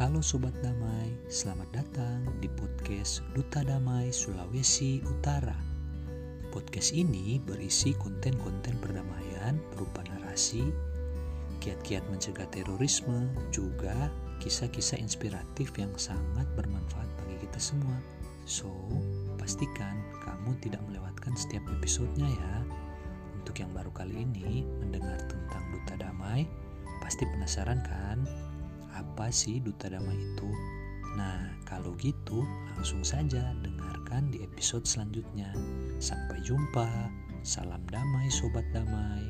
Halo Sobat Damai, selamat datang di podcast Duta Damai Sulawesi Utara. Podcast ini berisi konten-konten perdamaian berupa narasi, kiat-kiat mencegah terorisme, juga kisah-kisah inspiratif yang sangat bermanfaat bagi kita semua. So, pastikan kamu tidak melewatkan setiap episodenya ya. Untuk yang baru kali ini mendengar tentang Duta Damai, pasti penasaran kan? Apa sih duta damai itu? Nah, kalau gitu langsung saja dengarkan di episode selanjutnya. Sampai jumpa. Salam damai sobat damai.